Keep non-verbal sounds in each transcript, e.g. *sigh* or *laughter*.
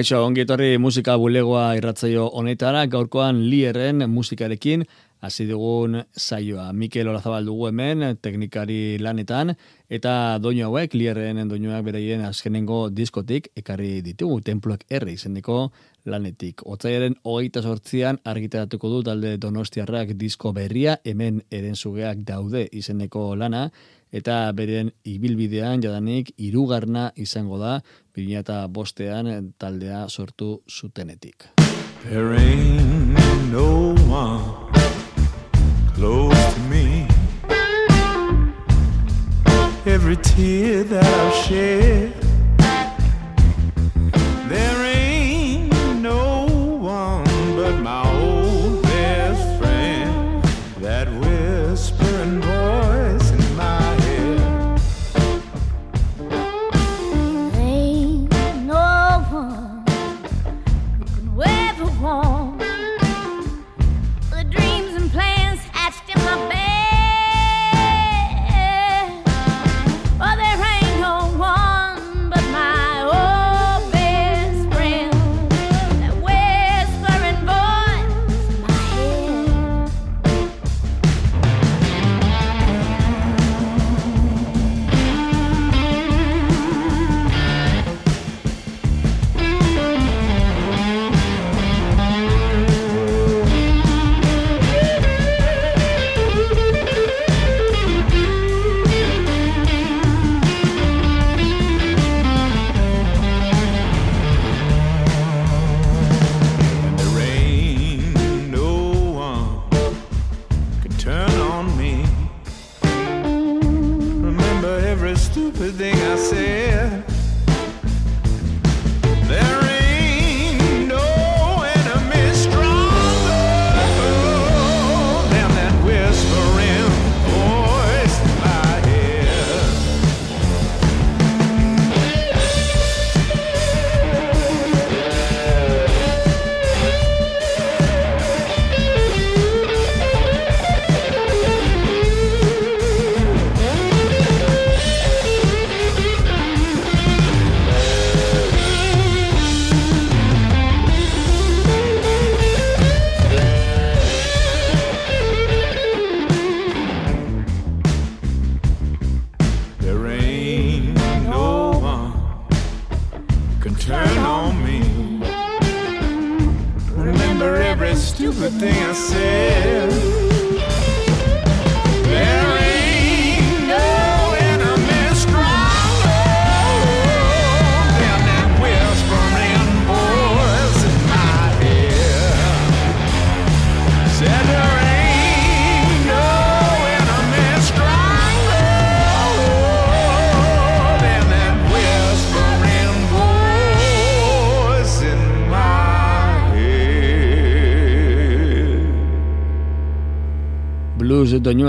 Kaixo, ongi etorri musika bulegoa irratzaio honetara, gaurkoan lierren musikarekin, hasi dugun saioa. Mikel Olazabal dugu hemen, teknikari lanetan, eta doinu hauek, lierren doinuak beraien azkenengo diskotik, ekarri ditugu, temploak herri izeneko lanetik. Otzaiaren hogeita sortzian argitaratuko du talde donostiarrak disko berria, hemen erenzugeak daude izeneko lana, eta beren ibilbidean jadanik irugarna izango da 2005 bostean taldea sortu zutenetik. There ain't no one close to me. Every tear that I've shed,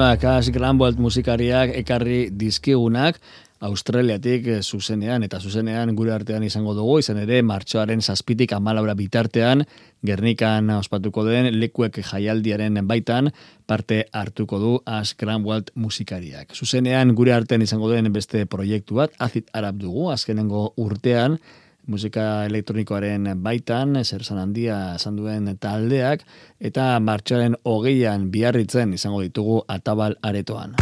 doinuak Ash Grambolt musikariak ekarri dizkigunak, Australiatik eh, zuzenean eta zuzenean gure artean izango dugu, izan ere martxoaren zazpitik amalaura bitartean, Gernikan ospatuko den lekuek jaialdiaren baitan parte hartuko du Ash Grambolt musikariak. Zuzenean gure artean izango den beste proiektu bat, Azit Arab dugu, azkenengo urtean, musika elektronikoaren baitan, zer zan handia esan duen taldeak, eta martxoaren hogeian biarritzen izango ditugu atabal aretoan.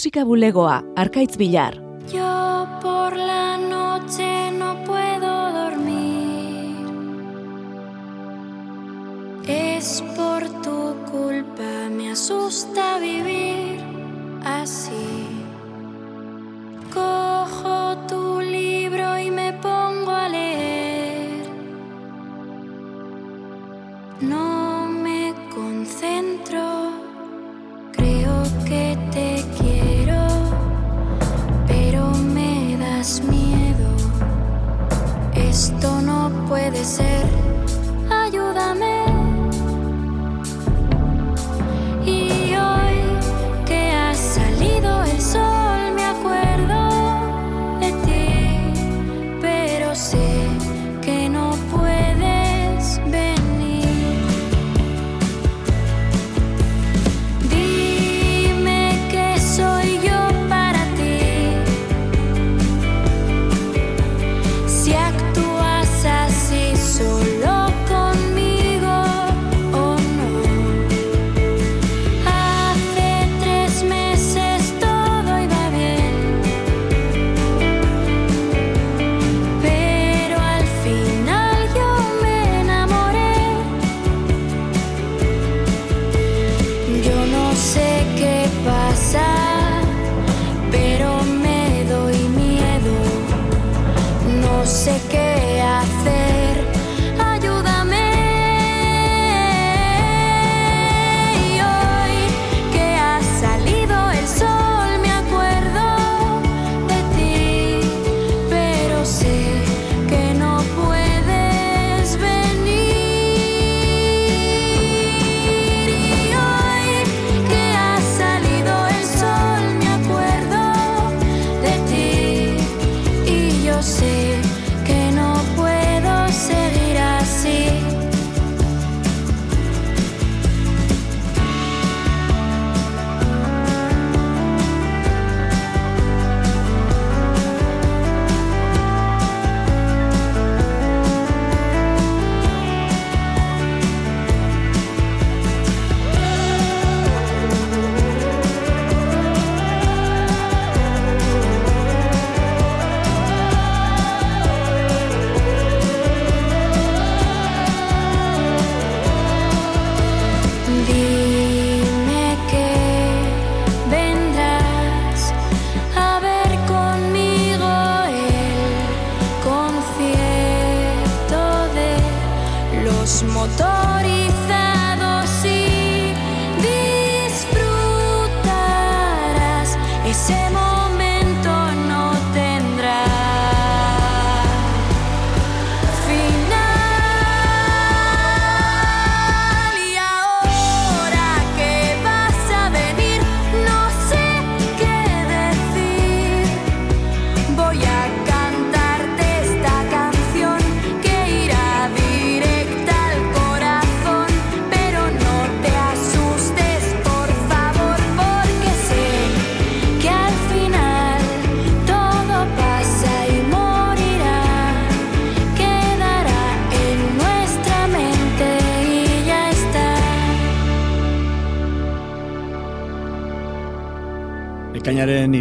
musika bulegoa, arkaitz bilar,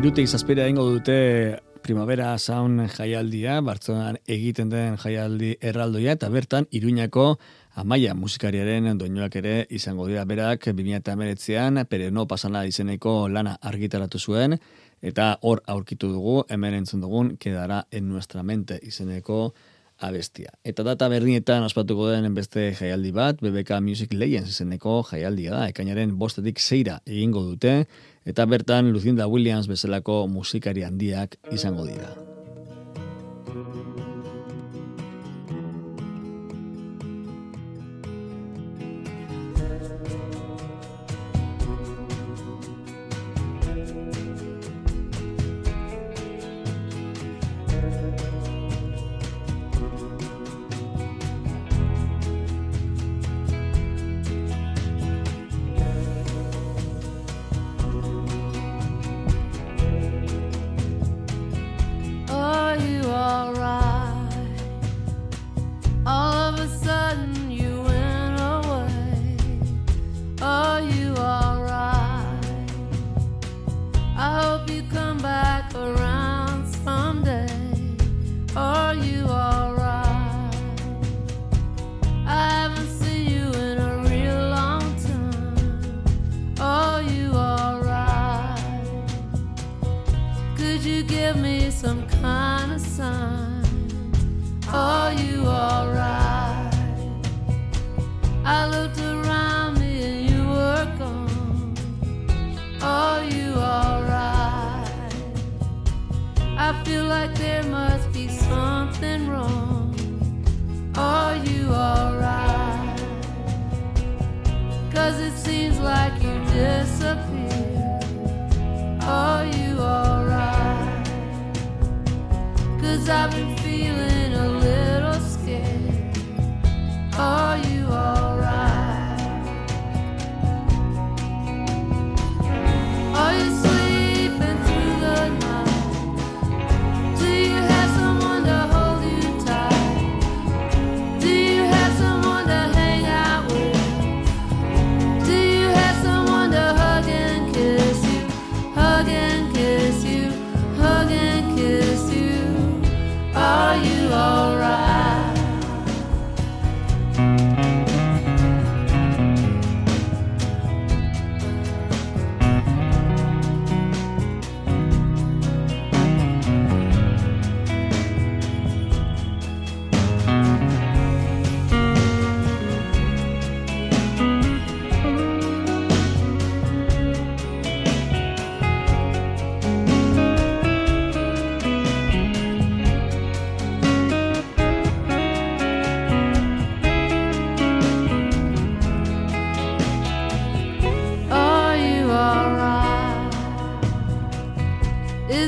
irutik zazpira ingo dute primavera zaun jaialdia, bartzonan egiten den jaialdi erraldoia, eta bertan iruñako amaia musikariaren doinoak ere izango dira berak 2008an, pere no pasana izeneko lana argitaratu zuen, eta hor aurkitu dugu, hemen entzun dugun, kedara en nuestra mente izeneko abestia. Eta data berdinetan ospatuko den beste jaialdi bat, BBK Music Legends izeneko jaialdia da, ekainaren bostetik zeira egingo dute, Eta bertan Lucinda Williams bezalako musikari handiak izango dira.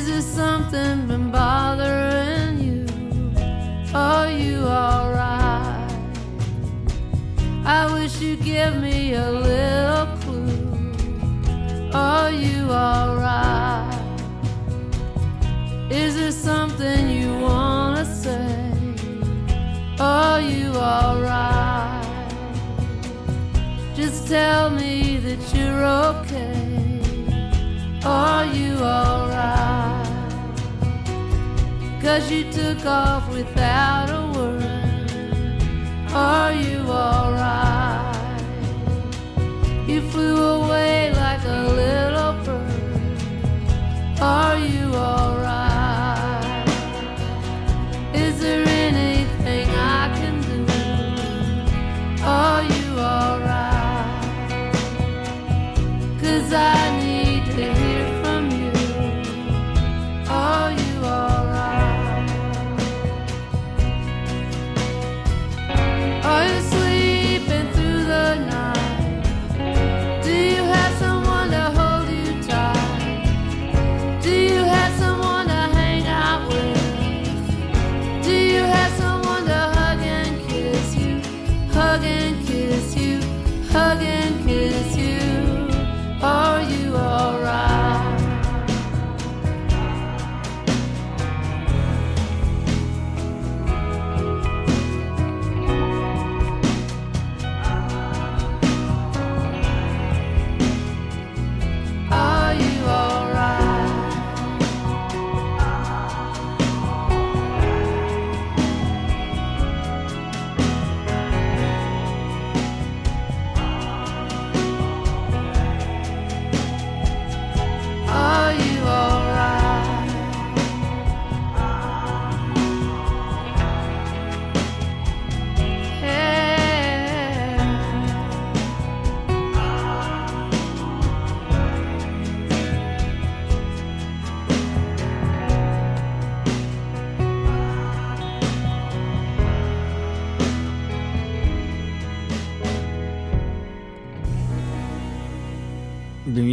Is there something been bothering you? Are you alright? I wish you'd give me a little clue. Are you alright? Is there something you wanna say? Are you alright? Just tell me that you're okay. Are you alright? Cause you took off without a word. Are you alright? You flew away like a little bird. Are you alright? Is there anything I can do? Are you alright? Cause I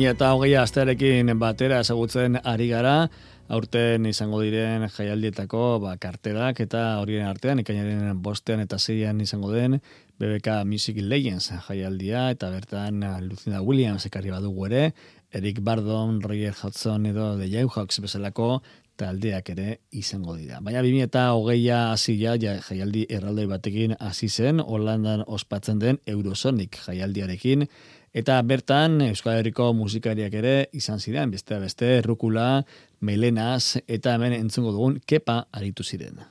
eta hogeia astearekin batera ezagutzen ari gara, aurten izango diren jaialdietako ba, kartelak eta horien artean, ikainaren bostean eta zeian izango den BBK Music Legends jaialdia, eta bertan Lucinda Williams ekarri badugu ere, Eric Bardon, Roger Hudson edo The Jayhawks bezalako taldeak ere izango dira. Baina 2000 eta hogeia hasia ja, jaialdi erraldoi batekin hasi zen, Holandan ospatzen den Eurosonic jaialdiarekin, eta bertan Euskal Herriko musikariak ere izan ziren, beste beste Rukula, Melenas, eta hemen entzungo dugun Kepa aritu ziren.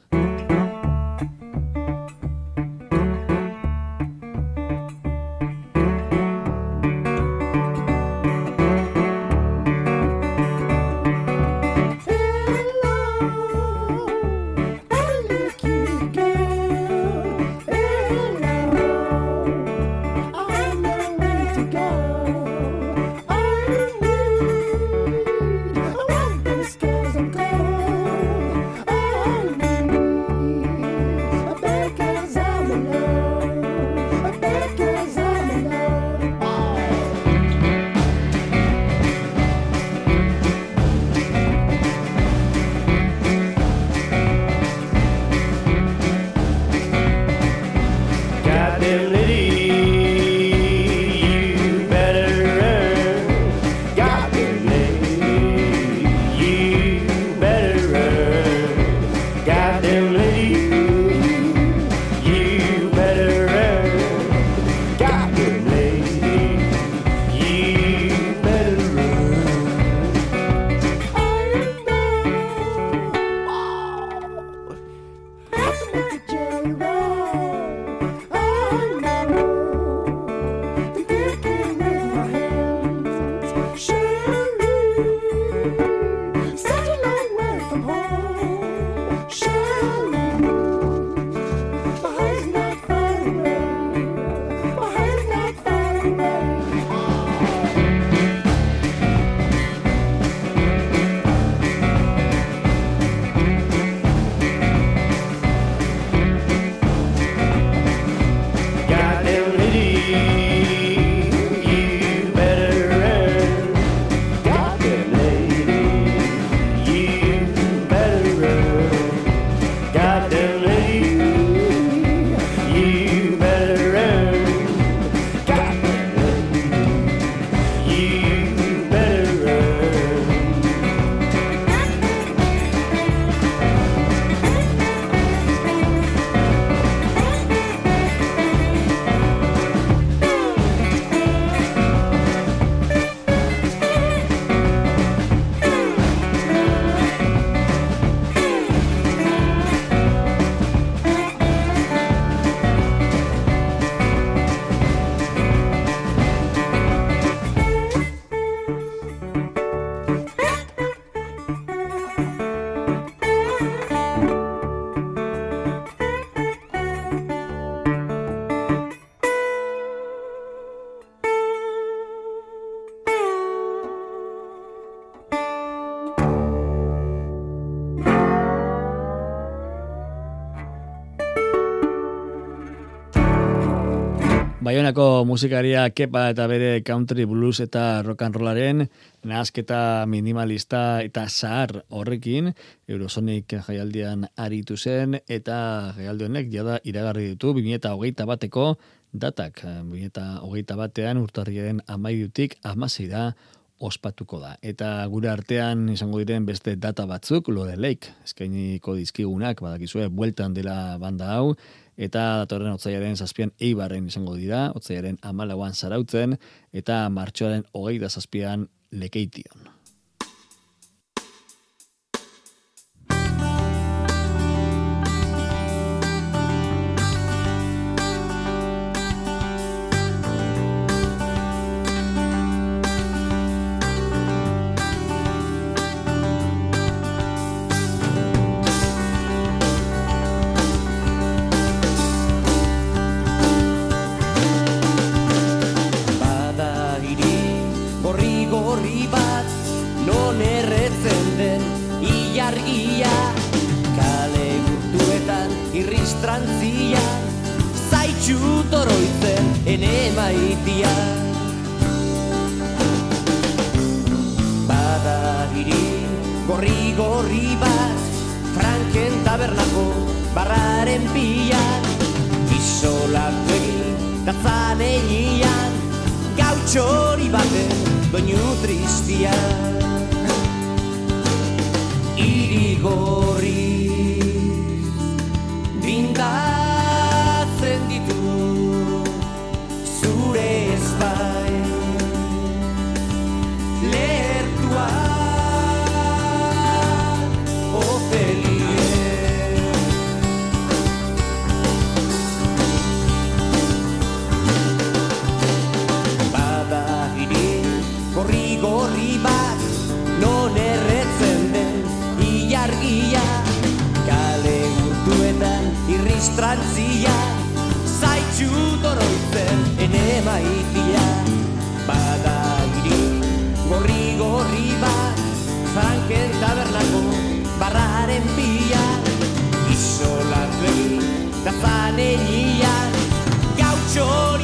Baionako musikaria kepa eta bere country blues eta rock and rollaren nahazketa minimalista eta zahar horrekin Eurosonic jaialdian aritu zen eta jaialdi honek jada iragarri ditu 2008 bateko datak 2008 batean urtarriaren amaidutik amazeira ospatuko da. Eta gure artean izango diren beste data batzuk, Lore Lake, eskainiko dizkigunak, badakizue, bueltan dela banda hau, eta datorren otzaiaren zazpian eibarren izango dira, otzaiaren amalauan zarautzen, eta martxoaren hogeita zazpian lekeition. Iri irristrantzia zaitxu toroitzen ene maitia Bada hiri gorri gorri bat Franken tabernako barraren pia Isolatu egin da zanelian Gautxori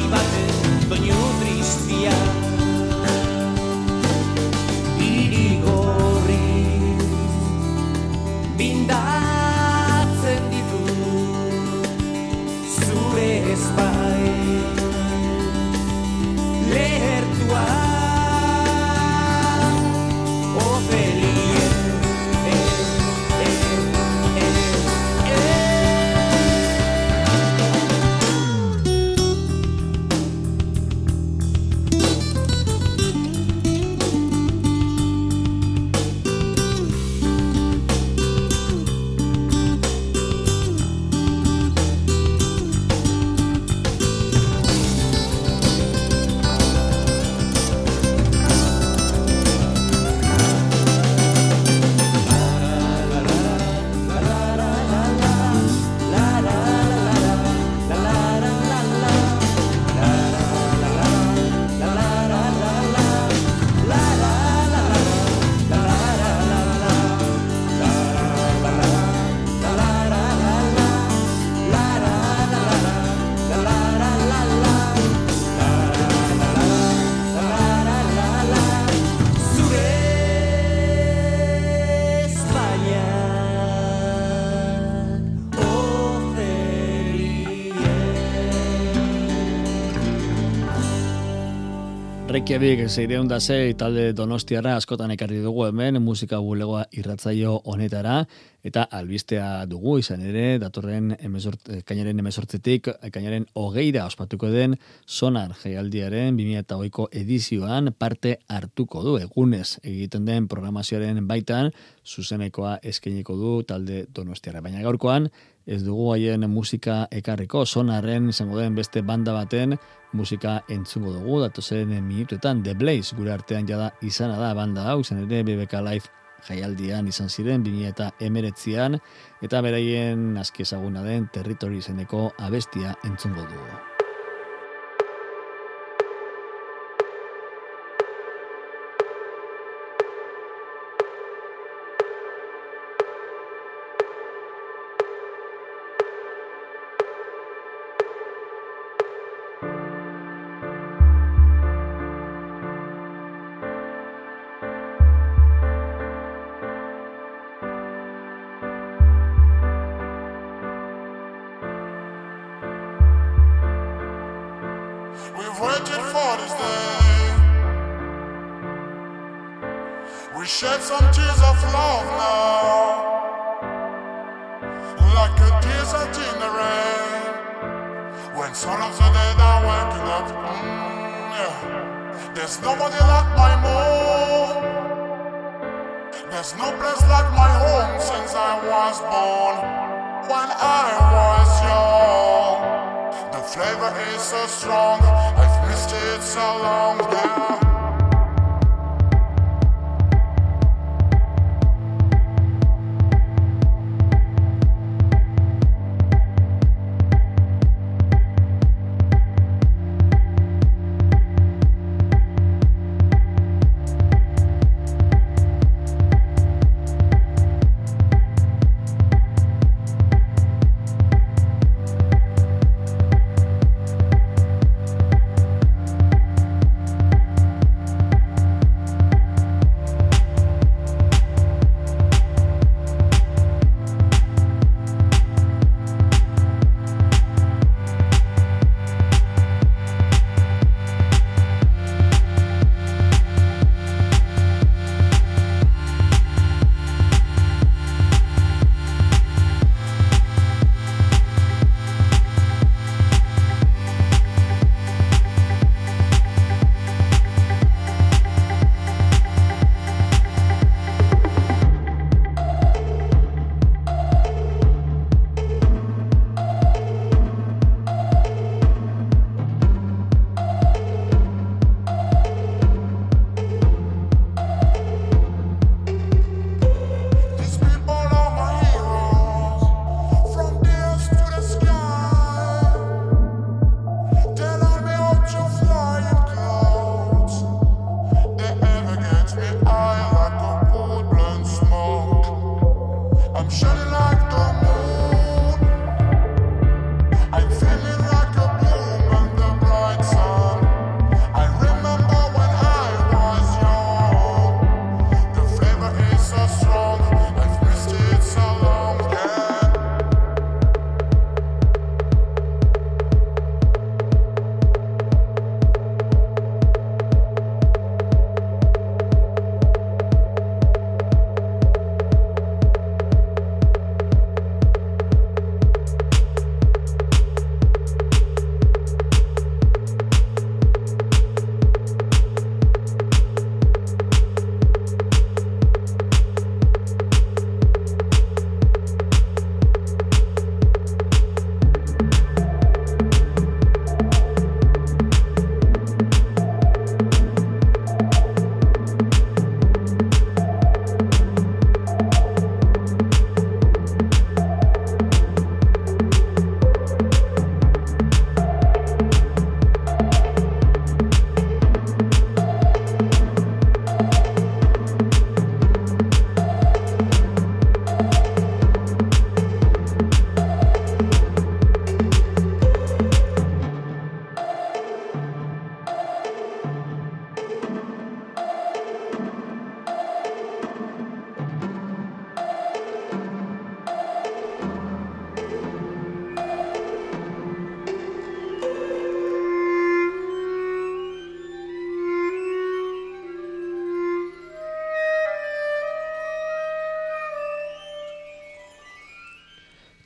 Reykjavik zeireun da zei talde donostiara askotan ekarri dugu hemen musika bulegoa irratzaio honetara eta albistea dugu izan ere datorren emezort, kainaren emezortzetik kainaren hogeira ospatuko den sonar jaialdiaren 2008ko edizioan parte hartuko du egunez egiten den programazioaren baitan zuzenekoa eskainiko du talde donostiara. Baina gaurkoan ez dugu haien musika ekarriko, sonarren izango den beste banda baten musika entzungo dugu, datozen minutuetan The Blaze gure artean jada izana da banda hau, izan ere BBK Live jaialdian izan ziren, 2000 eta emeretzian, eta beraien aski ezaguna den territori izeneko abestia entzungo dugu.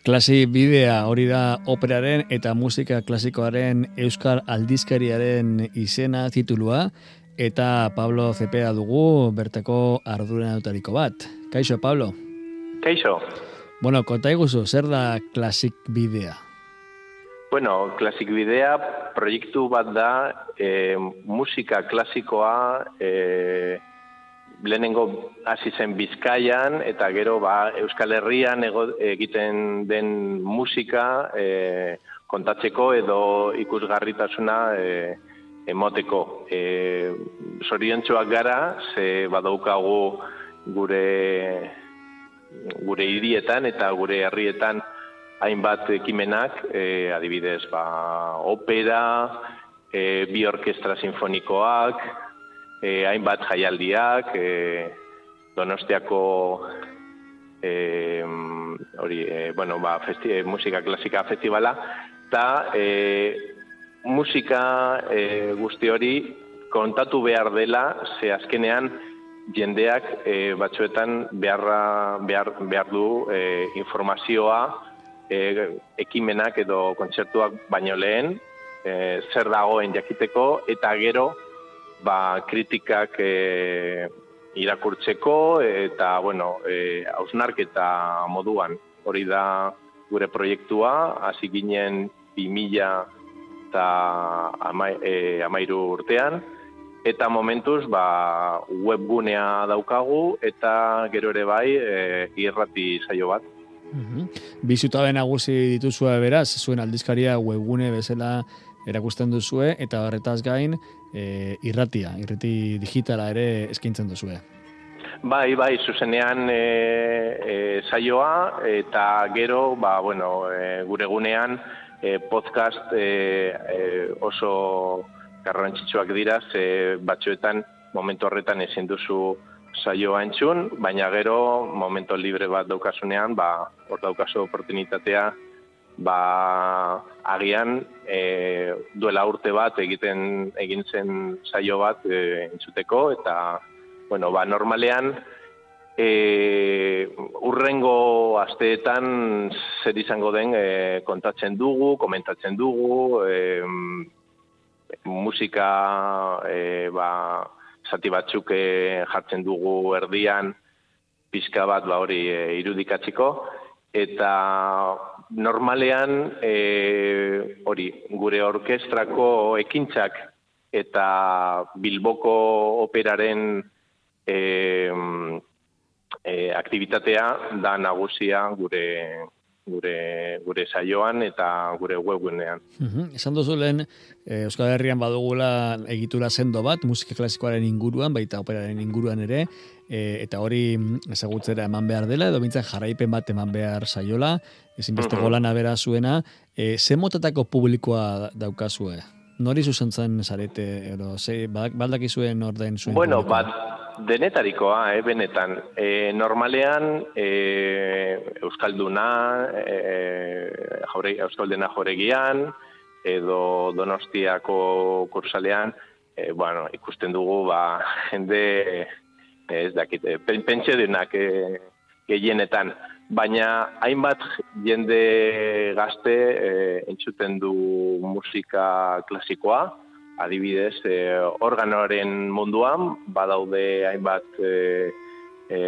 Klasi bidea hori da operaren eta musika klasikoaren euskal aldizkariaren izena titulua eta Pablo Cepeda dugu bertako arduranutariko bat. Kaixo, Pablo. Kaixo. Bueno, konta iguzu, zer da klasik bidea? Bueno, Klasik Bidea proiektu bat da e, musika klasikoa e, lehenengo hasi zen Bizkaian eta gero ba, Euskal Herrian egiten den musika e, kontatzeko edo ikusgarritasuna e, emoteko. E, Zoriontsuak gara, ze badaukagu gure gure hirietan eta gure herrietan hainbat ekimenak, e, adibidez, ba, opera, e, bi orkestra sinfonikoak, e, hainbat jaialdiak, e, Donostiako e, hori, e, bueno, ba, festi, musika klasika festivala, eta e, musika e, guzti hori kontatu behar dela, ze azkenean jendeak e, batzuetan beharra, behar, behar du e, informazioa, e, ekimenak edo kontzertuak baino lehen, e, zer dagoen jakiteko, eta gero ba, kritikak e, irakurtzeko eta bueno, e, hausnarketa moduan. Hori da gure proiektua, hasi ginen 2000 eta ama, e, amairu urtean, eta momentuz ba, webgunea daukagu eta gero ere bai e, irrati saio bat. Mhm. Bi zutabe nagusi dituzue beraz, zuen aldizkaria webgune bezala erakusten duzue, eta horretaz gain e, irratia, irrati digitala ere eskaintzen duzue. Bai, bai, zuzenean e, e, saioa eta gero, ba, bueno, e, gure gunean e, podcast e, e, oso garrantzitsuak dira, ze batzuetan momentu horretan ezin duzu saioa entzun, baina gero momento libre bat daukasunean, ba, hor daukazu oportunitatea, ba, agian e, duela urte bat egiten egin zen saio bat e, entzuteko, eta bueno, ba, normalean e, urrengo asteetan zer izango den e, kontatzen dugu, komentatzen dugu, e, musika e, ba, zati batzuk e, jartzen dugu erdian pizka bat ba hori e, irudikatziko eta normalean e, hori gure orkestrako ekintzak eta Bilboko operaren e, e, aktivitatea da nagusia gure gure gure saioan eta gure webgunean. Mhm. Esan duzu lehen, eh, Euskal Herrian badugula egitura sendo bat, musika klasikoaren inguruan, baita operaren inguruan ere, eh, eta hori mm, ezagutzera eman behar dela, edo bintzen jarraipen bat eman behar saiola, ezinbesteko Mhm. lana bera zuena, eh, ze motatako publikoa daukazue? Nori zuzentzen zarete, edo, ze, badak- baldakizuen orden zuen Bueno, publikoa? bat denetarikoa, eh, benetan. E, normalean, e, Euskalduna, e, jaure, Euskaldena joregian, edo Donostiako kursalean, e, bueno, ikusten dugu, ba, *laughs* jende, ez dakit, pen- pentsiodunak e, gehienetan. Baina hainbat jende gazte e, entzuten du musika klasikoa, adibidez, e, organoaren munduan, badaude hainbat e, e,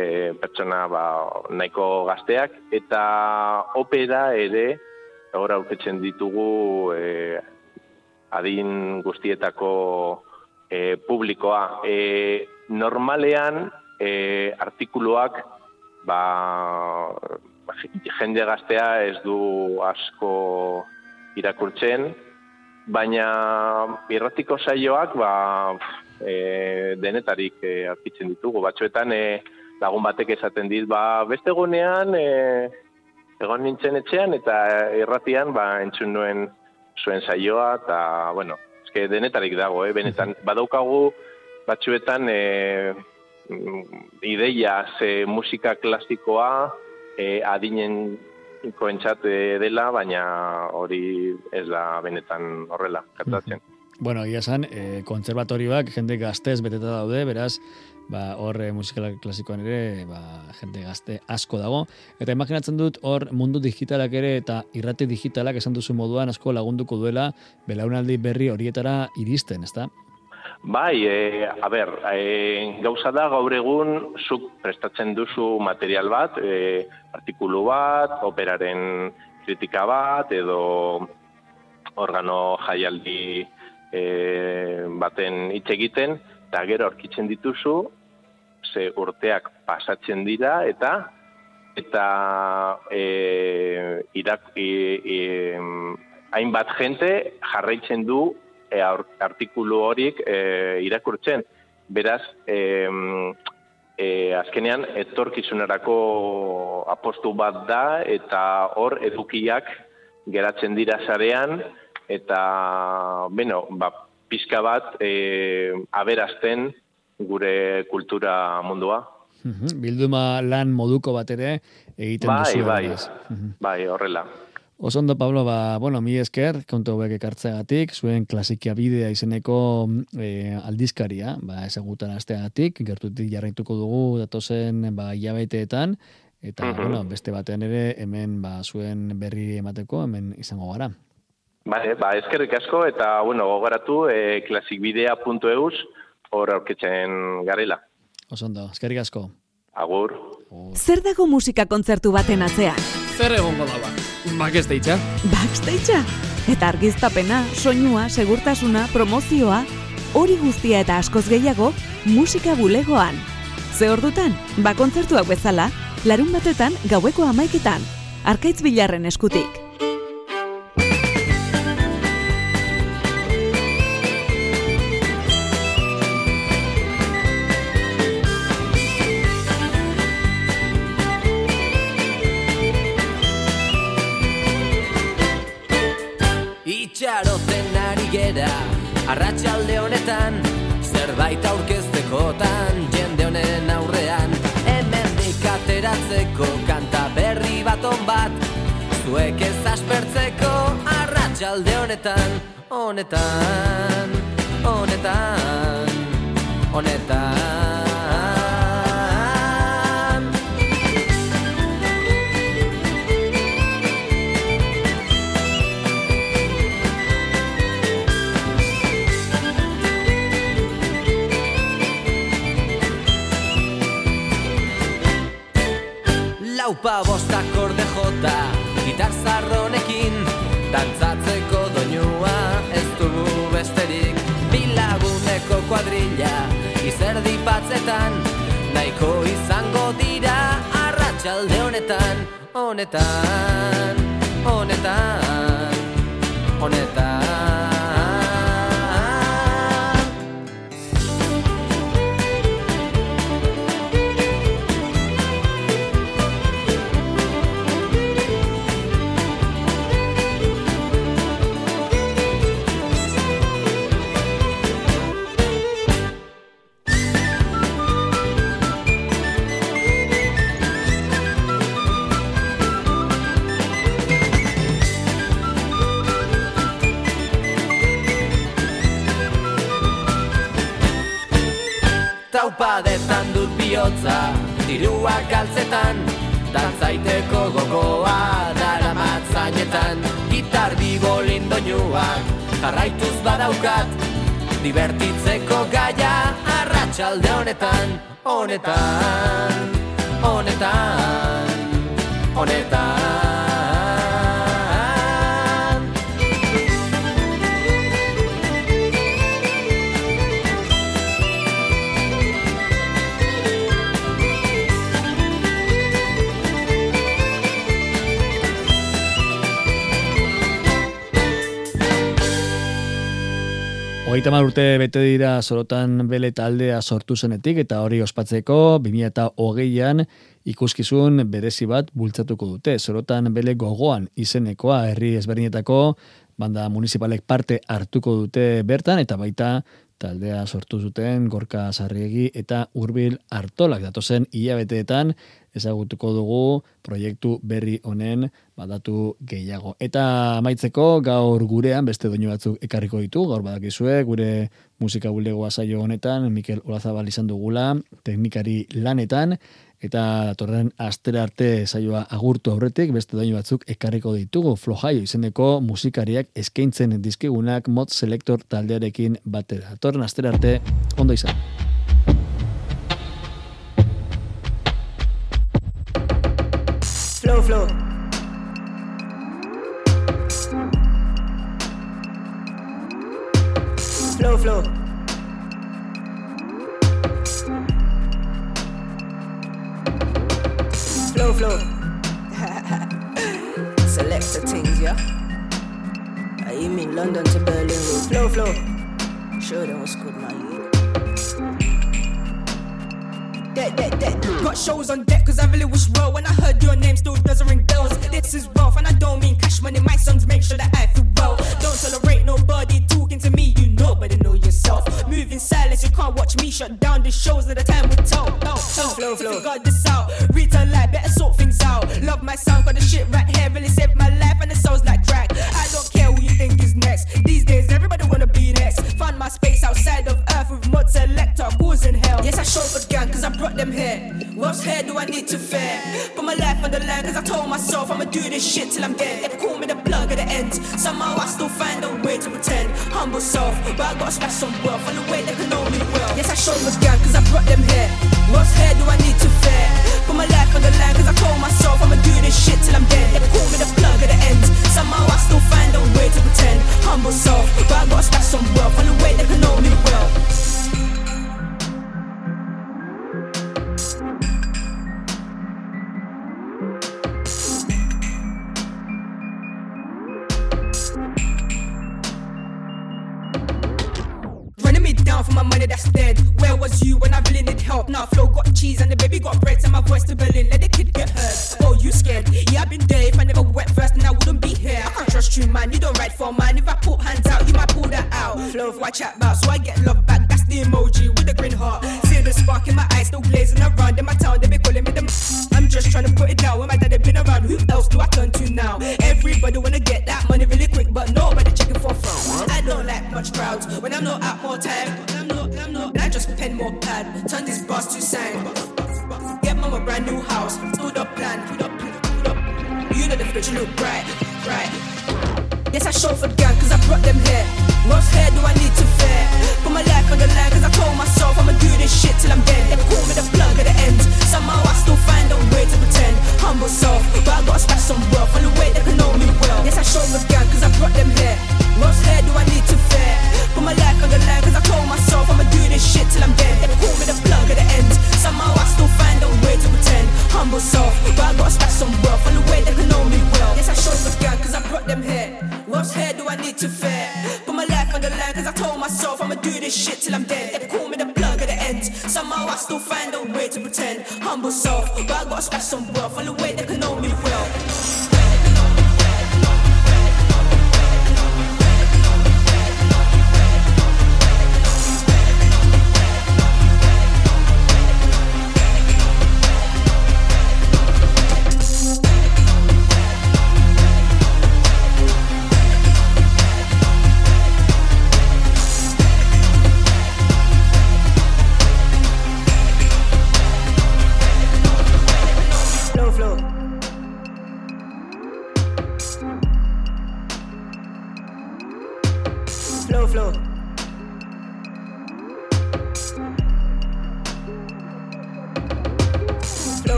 pertsona ba, nahiko gazteak, eta opera ere, hor aurkitzen ditugu e, adin guztietako e, publikoa. E, normalean, e, artikuluak, ba, jende gaztea ez du asko irakurtzen, baina irratiko saioak ba, e, denetarik e, aurkitzen ditugu. Batzuetan e, lagun batek esaten dit, ba, beste egunean e, egon nintzen etxean eta irratian ba, entzun nuen zuen saioa eta, bueno, eske denetarik dago, eh? benetan, badaukagu batzuetan e, mm, ideia ze musika klasikoa e, adinen koentzat eh, dela, baina hori ez da benetan horrela, gertatzen. Bueno, egia esan, e, kontzerbatorioak jende gaztez beteta daude, beraz, ba, hor e, musika klasikoan ere, ba, jende gazte asko dago. Eta imaginatzen dut, hor mundu digitalak ere eta irrati digitalak esan duzu moduan asko lagunduko duela belaunaldi berri horietara iristen, ezta? Bai, e, a ber, e, gauza da gaur egun zuk prestatzen duzu material bat, e, artikulu bat, operaren kritika bat, edo organo jaialdi e, baten hitz egiten, eta gero aurkitzen dituzu, ze urteak pasatzen dira, eta eta e, irak, e, e, hainbat jente jarraitzen du e, artikulu horiek e, irakurtzen. Beraz, e, e, azkenean etorkizunerako apostu bat da eta hor edukiak geratzen dira sarean eta beno, ba, pizka bat e, aberazten gure kultura mundua. Bilduma lan moduko bat ere egiten Bai, duzu. bai. Mhm. bai, horrela. Osondo, Pablo, ba, bueno, mi esker, kontu hauek ekartzeagatik, zuen klasikia bidea izeneko e, aldizkaria, ba, ezagutan asteagatik, gertutik jarraituko dugu datozen ba, hilabeteetan, eta, Mhm. bueno, beste batean ere, hemen ba, zuen berri emateko, hemen izango gara. Bale, ba, eskerrik asko, eta, bueno, gogoratu, e, klasikbidea.eus, hor aurkitzen garela. Osondo, eskerrik asko. Agur. Zer dago musika kontzertu baten atzean? Zer egongo da ba? Backstage'a? Backstagea? Eta argiztapena, soinua, segurtasuna, promozioa, hori guztia eta askoz gehiago, musika bulegoan. Ze ordutan, ba kontzertuak bezala, larun batetan gaueko amaiketan, arkaitz bilarren eskutik. Honetan Honetan Honetan Honetan kuadrilla Izerdi batzetan Nahiko izango dira Arratxalde honetan Honetan Honetan Honetan Traupadetan dut bihotza Diruak galtzetan Dantzaiteko gogoa Daramat zainetan. Gitar bibolin doinuak Jarraituz badaukat Divertitzeko gaia Arratxalde honetan Honetan Honetan Honetan Hogeita urte bete dira sorotan bele taldea sortu zenetik eta hori ospatzeko 2008an ikuskizun berezi bat bultzatuko dute. Sorotan bele gogoan izenekoa herri ezberdinetako banda municipalek parte hartuko dute bertan eta baita taldea sortu zuten Gorka Sarriegi eta Urbil Artolak datozen hilabeteetan ezagutuko dugu proiektu berri honen badatu gehiago. Eta amaitzeko gaur gurean beste doinu batzuk ekarriko ditu, gaur badakizue gure musika bulegoa saio honetan Mikel Olazabal izan dugula teknikari lanetan eta datorren astera arte saioa agurtu aurretik beste doinu batzuk ekarriko ditugu Flojaio izeneko musikariak eskaintzen dizkigunak mod selector taldearekin batera. Datorren astera arte ondo izan. Flow, flow. Flow, flow. Flow, flow. *laughs* Selector things, yeah. You mean London to Berlin. Flow, flow. Show them what's good, man deck, deck, deck. Got shows on deck, cause I really wish well. When I heard your name, still doesn't ring bells. This is wealth, and I don't mean cash money. My sons make sure that I feel well. Don't tolerate nobody talking to me, you know, but know yourself. Move in silence, you can't watch me shut down the shows at the time we talk. No, flow, flow. Figure this out. Return life, better sort things out. Love my sound, got the shit right here. Really saved my life, and it sounds like crack. I don't care who you think is next. These days, everybody wanna be next. Find God's head, do I need to fear? Put my life on the line, cause I told myself I'ma do this shit till I'm dead. They call me the plug at the end. Somehow I still find a way to pretend. Humble self, but I gotta smash some wealth on the way they can know me well. Yes, I showed my gang, cause I brought them here. What's head, do I need